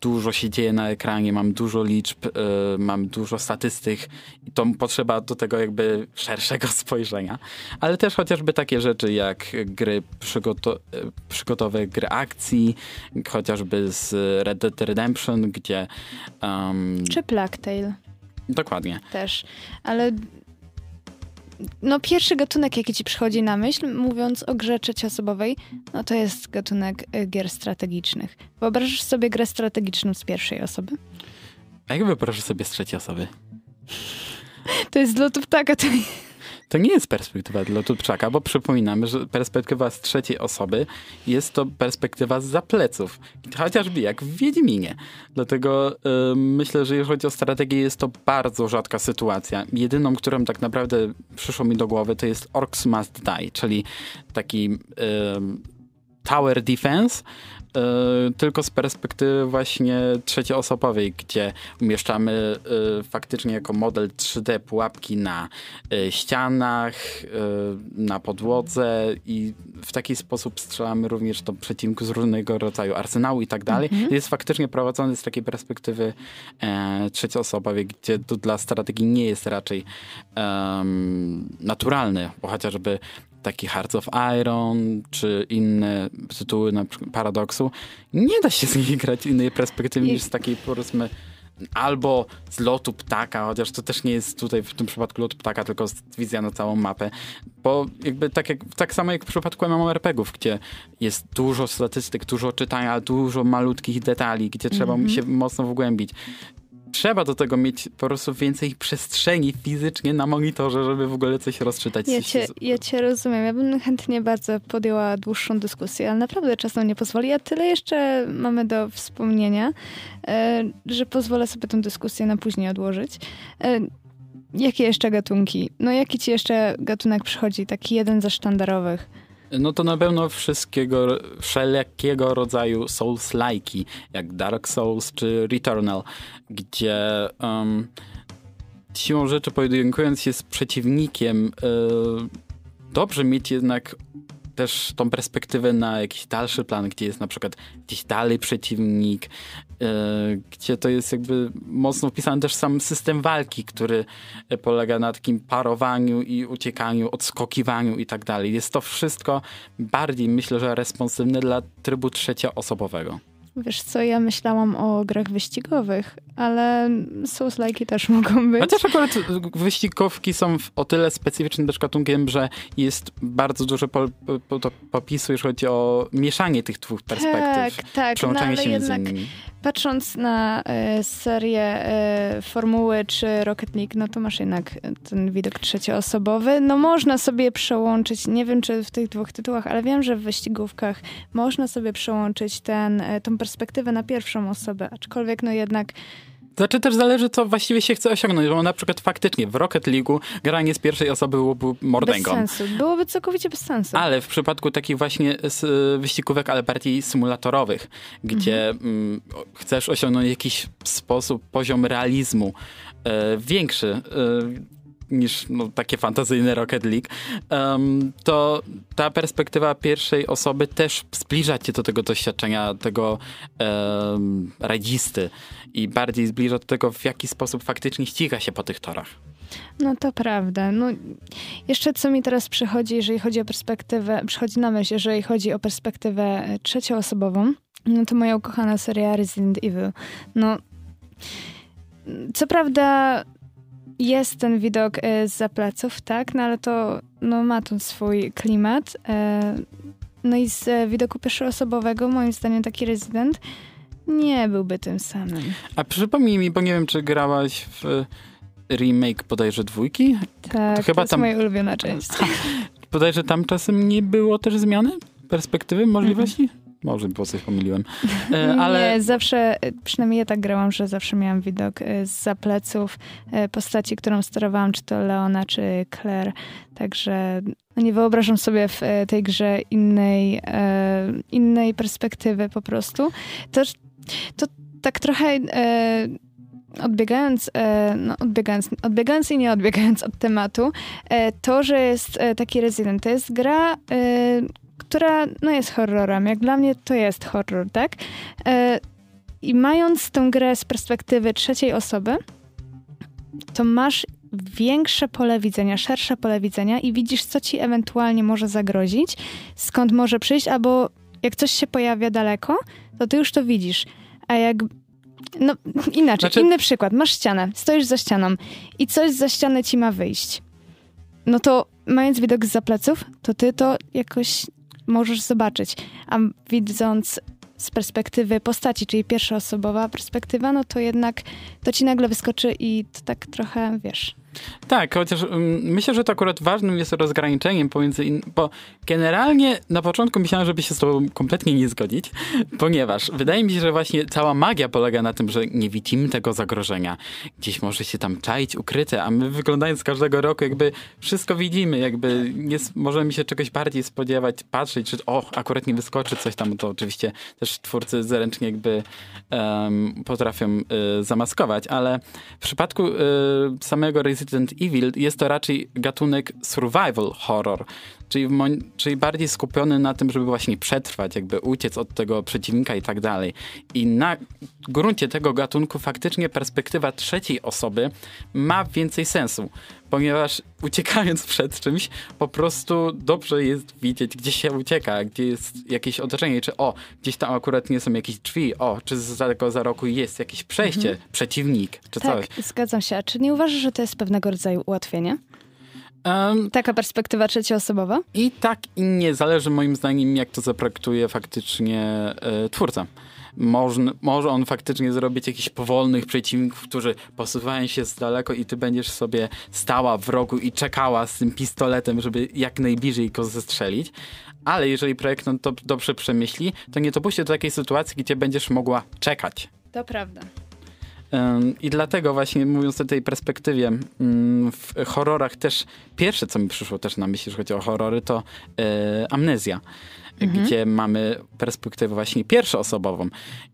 dużo się dzieje na ekranie, mam dużo liczb, um, mam dużo statystyk i to potrzeba do tego jakby szerszego (laughs) spojrzenia. Ale też chociażby takie rzeczy jak gry przygoto przygotowe gry akcji, chociażby z Red Dead Redemption, gdzie Um, Czy Tale. Dokładnie. Też, ale no pierwszy gatunek, jaki ci przychodzi na myśl, mówiąc o grze trzecioosobowej, no to jest gatunek y, gier strategicznych. Wyobrażasz sobie grę strategiczną z pierwszej osoby? A jak wyobrażasz sobie z trzeciej osoby? To jest z lotu ptaka, to to nie jest perspektywa dla Tutczaka, bo przypominamy, że perspektywa z trzeciej osoby jest to perspektywa z zapleców. Chociażby jak w Wiedźminie. Dlatego myślę, że jeżeli chodzi o strategię, jest to bardzo rzadka sytuacja. Jedyną, którą tak naprawdę przyszło mi do głowy, to jest Orcs Must Die, czyli taki tower defense, tylko z perspektywy właśnie trzecioosobowej, gdzie umieszczamy e, faktycznie jako model 3D pułapki na e, ścianach, na podłodze i w taki sposób strzelamy również do przeciwników z różnego rodzaju arsenału i tak dalej. Mhm. Jest faktycznie prowadzony z takiej perspektywy trzecioosobowej, gdzie to dla strategii nie jest raczej um, naturalny, bo chociażby taki Hearts of Iron, czy inne tytuły na przykład Paradoksu, nie da się z nich grać innej perspektywy niż z takiej powiedzmy albo z lotu ptaka, chociaż to też nie jest tutaj w tym przypadku lot ptaka, tylko wizja na całą mapę. Bo jakby tak, jak, tak samo jak w przypadku MMORPGów, gdzie jest dużo statystyk, dużo czytania, dużo malutkich detali, gdzie trzeba mm -hmm. się mocno wgłębić trzeba do tego mieć po prostu więcej przestrzeni fizycznie na monitorze, żeby w ogóle coś rozczytać. Ja cię, ja cię rozumiem. Ja bym chętnie bardzo podjęła dłuższą dyskusję, ale naprawdę czas nam nie pozwoli. A tyle jeszcze mamy do wspomnienia, e, że pozwolę sobie tę dyskusję na później odłożyć. E, jakie jeszcze gatunki? No jaki ci jeszcze gatunek przychodzi? Taki jeden ze sztandarowych. No to na pewno wszystkiego, wszelkiego rodzaju Souls-like'i, jak Dark Souls czy Returnal, gdzie um, siłą rzeczy pojedynkując jest przeciwnikiem y, dobrze mieć jednak też tą perspektywę na jakiś dalszy plan, gdzie jest na przykład gdzieś dalej przeciwnik, yy, gdzie to jest jakby mocno wpisany też sam system walki, który polega na takim parowaniu i uciekaniu, odskokiwaniu i tak dalej. Jest to wszystko bardziej, myślę, że responsywne dla trybu trzecioosobowego. Wiesz co, ja myślałam o grach wyścigowych, ale Souls-like też mogą być. Chociaż akurat wyścigowki są o tyle specyficznym też gatunkiem, że jest bardzo dużo po, po, po, popisu, jeżeli chodzi o mieszanie tych dwóch perspektyw. Tak, tak. Przełączanie no, się między nimi. Patrząc na e, serię e, Formuły czy Rocket League, no to masz jednak ten widok trzecioosobowy. No można sobie przełączyć, nie wiem czy w tych dwóch tytułach, ale wiem, że w wyścigówkach można sobie przełączyć ten, e, tą perspektywę na pierwszą osobę, aczkolwiek no jednak Znaczy też zależy, co właściwie się chce osiągnąć, bo na przykład faktycznie w Rocket League'u granie z pierwszej osoby byłoby bez mordęgą. sensu. Byłoby całkowicie bez sensu. Ale w przypadku takich właśnie s- wyścigówek, ale bardziej symulatorowych, gdzie mm, chcesz osiągnąć jakiś sposób, poziom realizmu e, większy e, niż no, takie fantazyjne Rocket League, em, to ta perspektywa pierwszej osoby też zbliża cię do tego doświadczenia tego um, radzisty i bardziej zbliża do tego, w jaki sposób faktycznie ściga się po tych torach. No to prawda. No, jeszcze co mi teraz przychodzi, jeżeli chodzi o perspektywę, przychodzi na myśl, jeżeli chodzi o perspektywę e, trzecioosobową, no to moja ukochana seria Resident Evil. No, co prawda jest ten widok e, z pleców, tak, no ale to no, ma tu swój klimat. E, no i z e, widoku pierwszoosobowego, moim zdaniem, taki Resident nie byłby tym samym. A przypomnij mi, bo nie wiem, czy grałaś w remake bodajże dwójki? Tak, to, chyba jest tam- moja ulubiona część. (laughs) Bodajże tam czasem nie było też zmiany perspektywy, możliwości? Mhm. Może było coś pomyliłem. (laughs) E, ale Nie, zawsze, e, przynajmniej ja tak grałam, że zawsze miałam widok z e, postaci, którą sterowałam, czy to Leona, czy Claire. Także no nie wyobrażam sobie w tej grze innej, innej perspektywy po prostu. To, to tak trochę odbiegając, no odbiegając, odbiegając i nie odbiegając od tematu, to, że jest taki Resident, to jest gra, która no jest horrorem. Jak dla mnie to jest horror, tak? E, I mając tę grę z perspektywy trzeciej osoby, to masz większe pole widzenia, szersze pole widzenia i widzisz, co ci ewentualnie może zagrozić, skąd może przyjść, albo jak coś się pojawia daleko, to ty już to widzisz. A jak. No inaczej, Znaczy- inny przykład. Masz ścianę, stoisz za ścianą i coś za ściany ci ma wyjść. No to mając widok z pleców, to ty to jakoś możesz zobaczyć. A widząc z perspektywy postaci, czyli pierwszoosobowa perspektywa, no to jednak to ci nagle wyskoczy i to tak trochę, wiesz... tak, chociaż um, myślę, że to akurat ważnym jest rozgraniczeniem pomiędzy, in, bo generalnie na początku myślałem, żeby się z tobą kompletnie nie zgodzić, (laughs) ponieważ wydaje mi się, że właśnie cała magia polega na tym, że nie widzimy tego zagrożenia. Gdzieś może się tam czaić ukryte, a my wyglądając każdego roku jakby wszystko widzimy, jakby nie, możemy się czegoś bardziej spodziewać, patrzeć, czy o, akurat nie wyskoczy coś tam, to oczywiście też twórcy zręcznie jakby em, potrafią y, zamaskować, ale w przypadku y, samego Resident Evil jest to raczej gatunek survival horror, czyli, czyli bardziej skupiony na tym, żeby właśnie przetrwać, jakby uciec od tego przeciwnika i tak dalej. I na gruncie tego gatunku faktycznie perspektywa trzeciej osoby ma więcej sensu, ponieważ uciekając (laughs) przed czymś, po prostu dobrze jest widzieć, gdzie się ucieka, gdzie jest jakieś otoczenie, czy o, gdzieś tam akurat nie są jakieś drzwi, o, czy za tego za roku jest jakieś przejście, przeciwnik, czy coś. Tak, zgadzam się. A czy nie uważasz, że to jest pewnego rodzaju ułatwienie? Em, Taka perspektywa trzecioosobowa? I tak i nie, zależy moim zdaniem, jak to zaprojektuje faktycznie e, twórca. Można, może on faktycznie zrobić jakichś powolnych przeciwników, którzy posuwają się z daleko i ty będziesz sobie stała w rogu i czekała z tym pistoletem, żeby jak najbliżej go zestrzelić. Ale jeżeli projektant to dobrze przemyśli, to nie dopuści do takiej sytuacji, gdzie będziesz mogła czekać. To prawda. I dlatego właśnie mówiąc o tej perspektywie ym, w horrorach też pierwsze, co mi przyszło też na myśl, jeżeli chodzi o horrory, to e, amnezja, gdzie mamy perspektywę właśnie pierwszoosobową.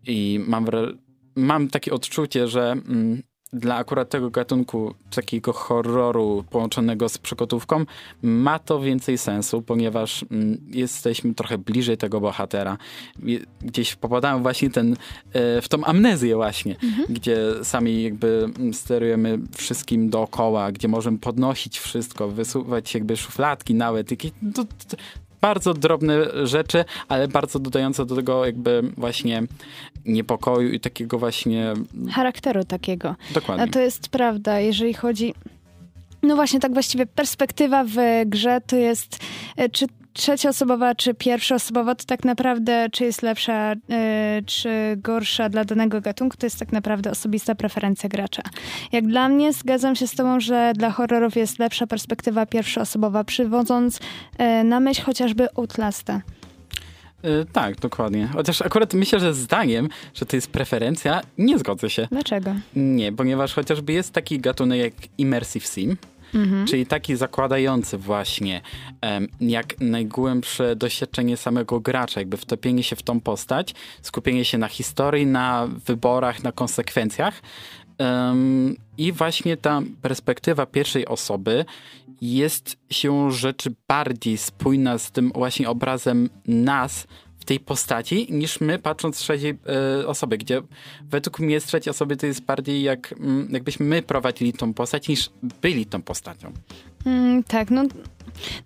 I mam, mam takie odczucie, że mm, dla akurat tego gatunku, takiego horroru połączonego z przygotówką, ma to więcej sensu, ponieważ mm, jesteśmy trochę bliżej tego bohatera. Gdzieś popadamy właśnie ten, e, w tą amnezję właśnie, mhm. gdzie sami jakby sterujemy wszystkim dookoła, gdzie możemy podnosić wszystko, wysuwać jakby szufladki nawet. To, to, bardzo drobne rzeczy, ale bardzo dodające do tego jakby właśnie niepokoju i takiego właśnie... Charakteru takiego. Dokładnie. A to jest prawda, jeżeli chodzi... No właśnie, tak właściwie perspektywa w grze to jest, e, czy trzecioosobowa czy pierwszoosobowa, to tak naprawdę czy jest lepsza, yy, czy gorsza dla danego gatunku, to jest tak naprawdę osobista preferencja gracza. Jak dla mnie zgadzam się z tobą, że dla horrorów jest lepsza perspektywa pierwszoosobowa, przywodząc yy, na myśl chociażby Outlasta. Yy, tak, dokładnie. Chociaż akurat myślę, że zdaniem, że to jest preferencja, nie zgodzę się. Dlaczego? Nie, ponieważ chociażby jest taki gatunek jak Immersive Sim, Mhm. Czyli taki zakładający właśnie jak najgłębsze doświadczenie samego gracza, jakby wtopienie się w tą postać, skupienie się na historii, na wyborach, na konsekwencjach. Um, I właśnie ta perspektywa pierwszej osoby jest się rzeczy bardziej spójna z tym właśnie obrazem nas, tej postaci, niż my patrząc z trzeciej e, osoby, gdzie według mnie z trzeciej osoby to jest bardziej jak, mm, jakbyśmy my prowadzili tą postać, niż byli tą postacią. Mm, tak, no,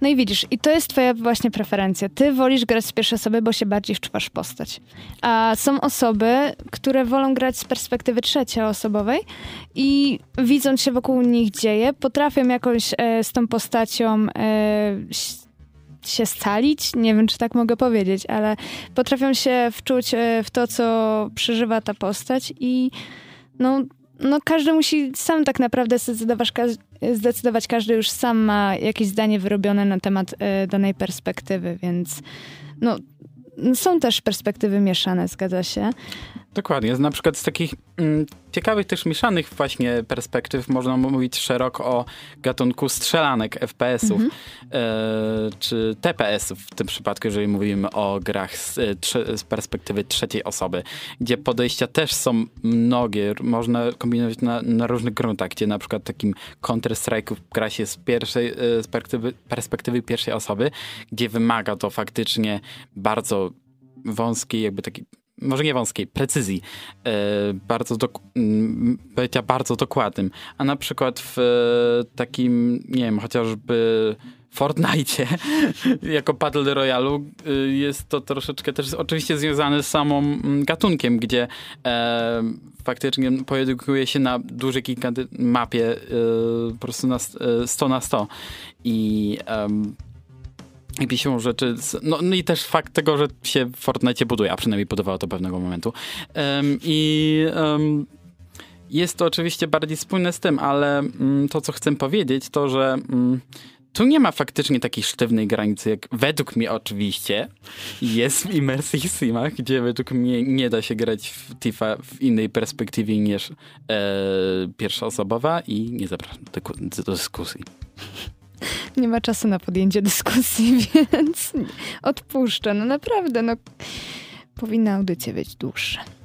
no i widzisz, i to jest twoja właśnie preferencja. Ty wolisz grać z pierwszej osoby, bo się bardziej wczuwasz w postać. A są osoby, które wolą grać z perspektywy trzecioosobowej i widząc się wokół nich dzieje, potrafią jakoś e, z tą postacią e, się scalić, nie wiem czy tak mogę powiedzieć, ale potrafią się wczuć e, w to, co przeżywa ta postać i no, no każdy musi sam tak naprawdę zdecydować, zdecydować, każdy już sam ma jakieś zdanie wyrobione na temat e, danej perspektywy, więc no są też perspektywy mieszane, zgadza się. Dokładnie. Na przykład z takich mm, ciekawych też mieszanych właśnie perspektyw można mówić szeroko o gatunku strzelanek FPS-ów mm -hmm. e, czy TPS-ów w tym przypadku, jeżeli mówimy o grach z, e, z, perspektywy trzeciej osoby, gdzie podejścia też są mnogie, można kombinować na, na różnych gruntach, gdzie na przykład takim Counter-Strike'u gra się z, pierwszej, e, z perspektywy, perspektywy pierwszej osoby, gdzie wymaga to faktycznie bardzo wąskiej, jakby taki może nie wąskiej, precyzji, e, bardzo dok- bycia bardzo dokładnym. A na przykład w e, takim, nie wiem, chociażby Fortnite (laughs) jako Battle Royale jest to troszeczkę też oczywiście związane z samą gatunkiem, gdzie e, faktycznie pojedynkuje się na dużej mapie e, po prostu na 100 na 100 i i pisią rzeczy. Z, no, no, i też fakt tego, że się w Fortnite buduje, a przynajmniej budowało to pewnego momentu. Um, I um, jest to oczywiście bardziej spójne z tym, ale um, to, co chcę powiedzieć, to, że mm, tu nie ma faktycznie takiej sztywnej granicy, jak według mnie oczywiście jest w Immersive Simach, gdzie według mnie nie da się grać w Tifa w innej perspektywie niż e, pierwszoosobowa i nie zapraszam do, do dyskusji. Nie ma czasu na podjęcie dyskusji, (laughs) więc odpuszczę. No naprawdę, no powinna audycja być dłuższa.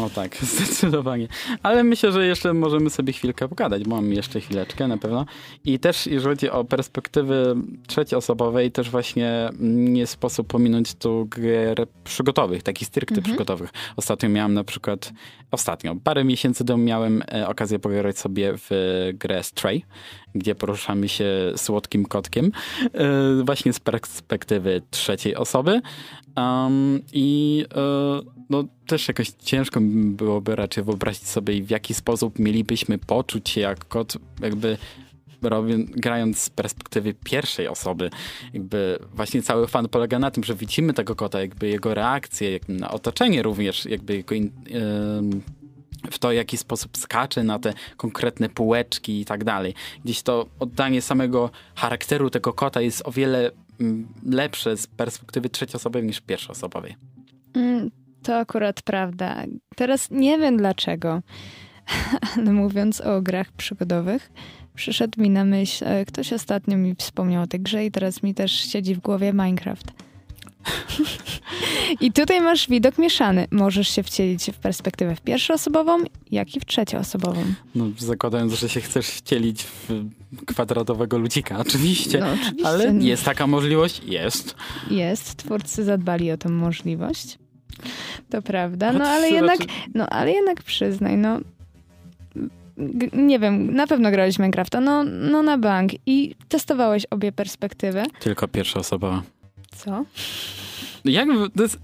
No tak, (laughs) zdecydowanie. Ale myślę, że jeszcze możemy sobie chwilkę pogadać, bo mam jeszcze chwileczkę na pewno. I też jeżeli chodzi o perspektywy trzecioosobowej, też właśnie nie sposób pominąć tu gier przygotowych, takich stricte mhm. przygotowych. Ostatnio miałem na przykład, ostatnio, parę miesięcy temu miałem e, okazję pograć sobie w grę Stray, gdzie poruszamy się słodkim kotkiem, e, właśnie z perspektywy trzeciej osoby. Um, I e, no też jakoś ciężko byłoby raczej wyobrazić sobie, w jaki sposób mielibyśmy poczuć się jak kot, jakby robią, grając z perspektywy pierwszej osoby. Jakby właśnie cały fan polega na tym, że widzimy tego kota, jakby jego reakcje, na otoczenie również, jakby jego in, w to, w jaki sposób skacze na te konkretne półeczki i tak dalej. Gdzieś to oddanie samego charakteru tego kota jest o wiele lepsze z perspektywy trzecioosobowej niż pierwszoosobowej. Mm, to akurat prawda. Teraz nie wiem dlaczego, (laughs) ale mówiąc o grach przygodowych, przyszedł mi na myśl, e, ktoś ostatnio mi wspomniał o tej grze i teraz mi też siedzi w głowie Minecraft. I tutaj masz widok mieszany. Możesz się wcielić w perspektywę w pierwszoosobową, jak i w trzecioosobową. No, zakładając, że się chcesz wcielić w kwadratowego ludzika, oczywiście. No, oczywiście. Ale jest taka możliwość? Jest. Jest, twórcy zadbali o tę możliwość. To prawda, no ale jednak, no ale jednak przyznaj, no nie wiem, na pewno grałeś Minecrafta, no, no na bank i testowałeś obie perspektywy. Tylko pierwsza osoba. Co? Jak w- to jest,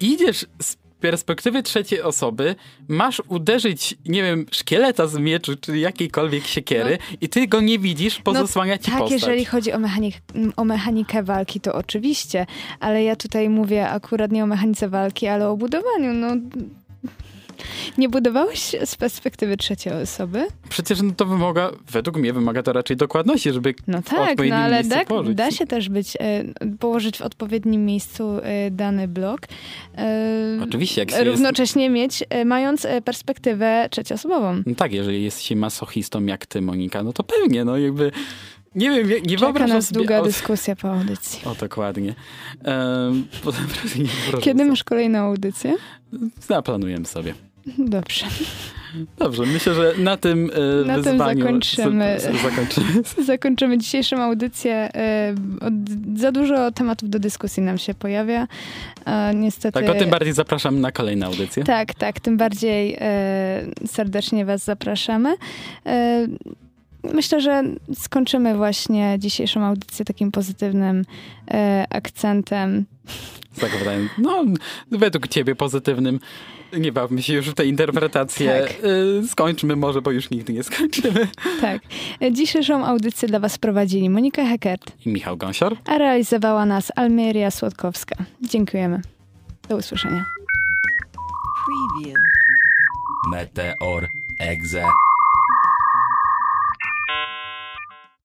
idziesz z perspektywy trzeciej osoby, masz uderzyć, nie wiem, szkieleta z mieczu, czy jakiejkolwiek siekiery i ty go nie widzisz, pozasłania ci tak, postać. jeżeli chodzi o, mechanik, o mechanikę walki, to oczywiście, ale ja tutaj mówię akurat nie o mechanice walki, ale o budowaniu, no... Nie budowałeś z perspektywy trzeciej osoby? Przecież no to wymaga, według mnie wymaga to raczej dokładności, żeby No w tak, no ale miejscu da, położyć. da się też być, e, położyć w odpowiednim miejscu e, dany blok. e, Oczywiście, jak się jest... Równocześnie mieć, e, mając perspektywę trzecioosobową. No tak, jeżeli jest się masochistą jak ty, Monika, no to pewnie, no jakby... Nie wiem, nie, nie Czeka wyobrażam nas sobie... długa o, dyskusja po audycji. o, dokładnie. Um, (laughs) nie wyobrażam Kiedy masz kolejną audycję? Zaplanujemy sobie. Dobrze. Dobrze, myślę, że na tym e, Na tym zakończymy. z- z- zakończymy. (laughs) Zakończymy dzisiejszą audycję. E, od- Za dużo tematów do dyskusji nam się pojawia. Niestety. Tak, o tym bardziej zapraszam na kolejne audycje. Tak, tak, tym bardziej e, serdecznie Was zapraszamy. Myślę, że skończymy właśnie dzisiejszą audycję takim pozytywnym akcentem. Zakładając, no, według ciebie pozytywnym. Nie bawmy się już w te interpretacje. Tak. Y, skończmy może, bo już nigdy nie skończymy. Tak. Dzisiejszą audycję dla Was prowadzili Monika Heckert, I Michał Gąsior. a realizowała nas Almeria Słodkowska. Dziękujemy. Do usłyszenia. Preview. Meteor Exe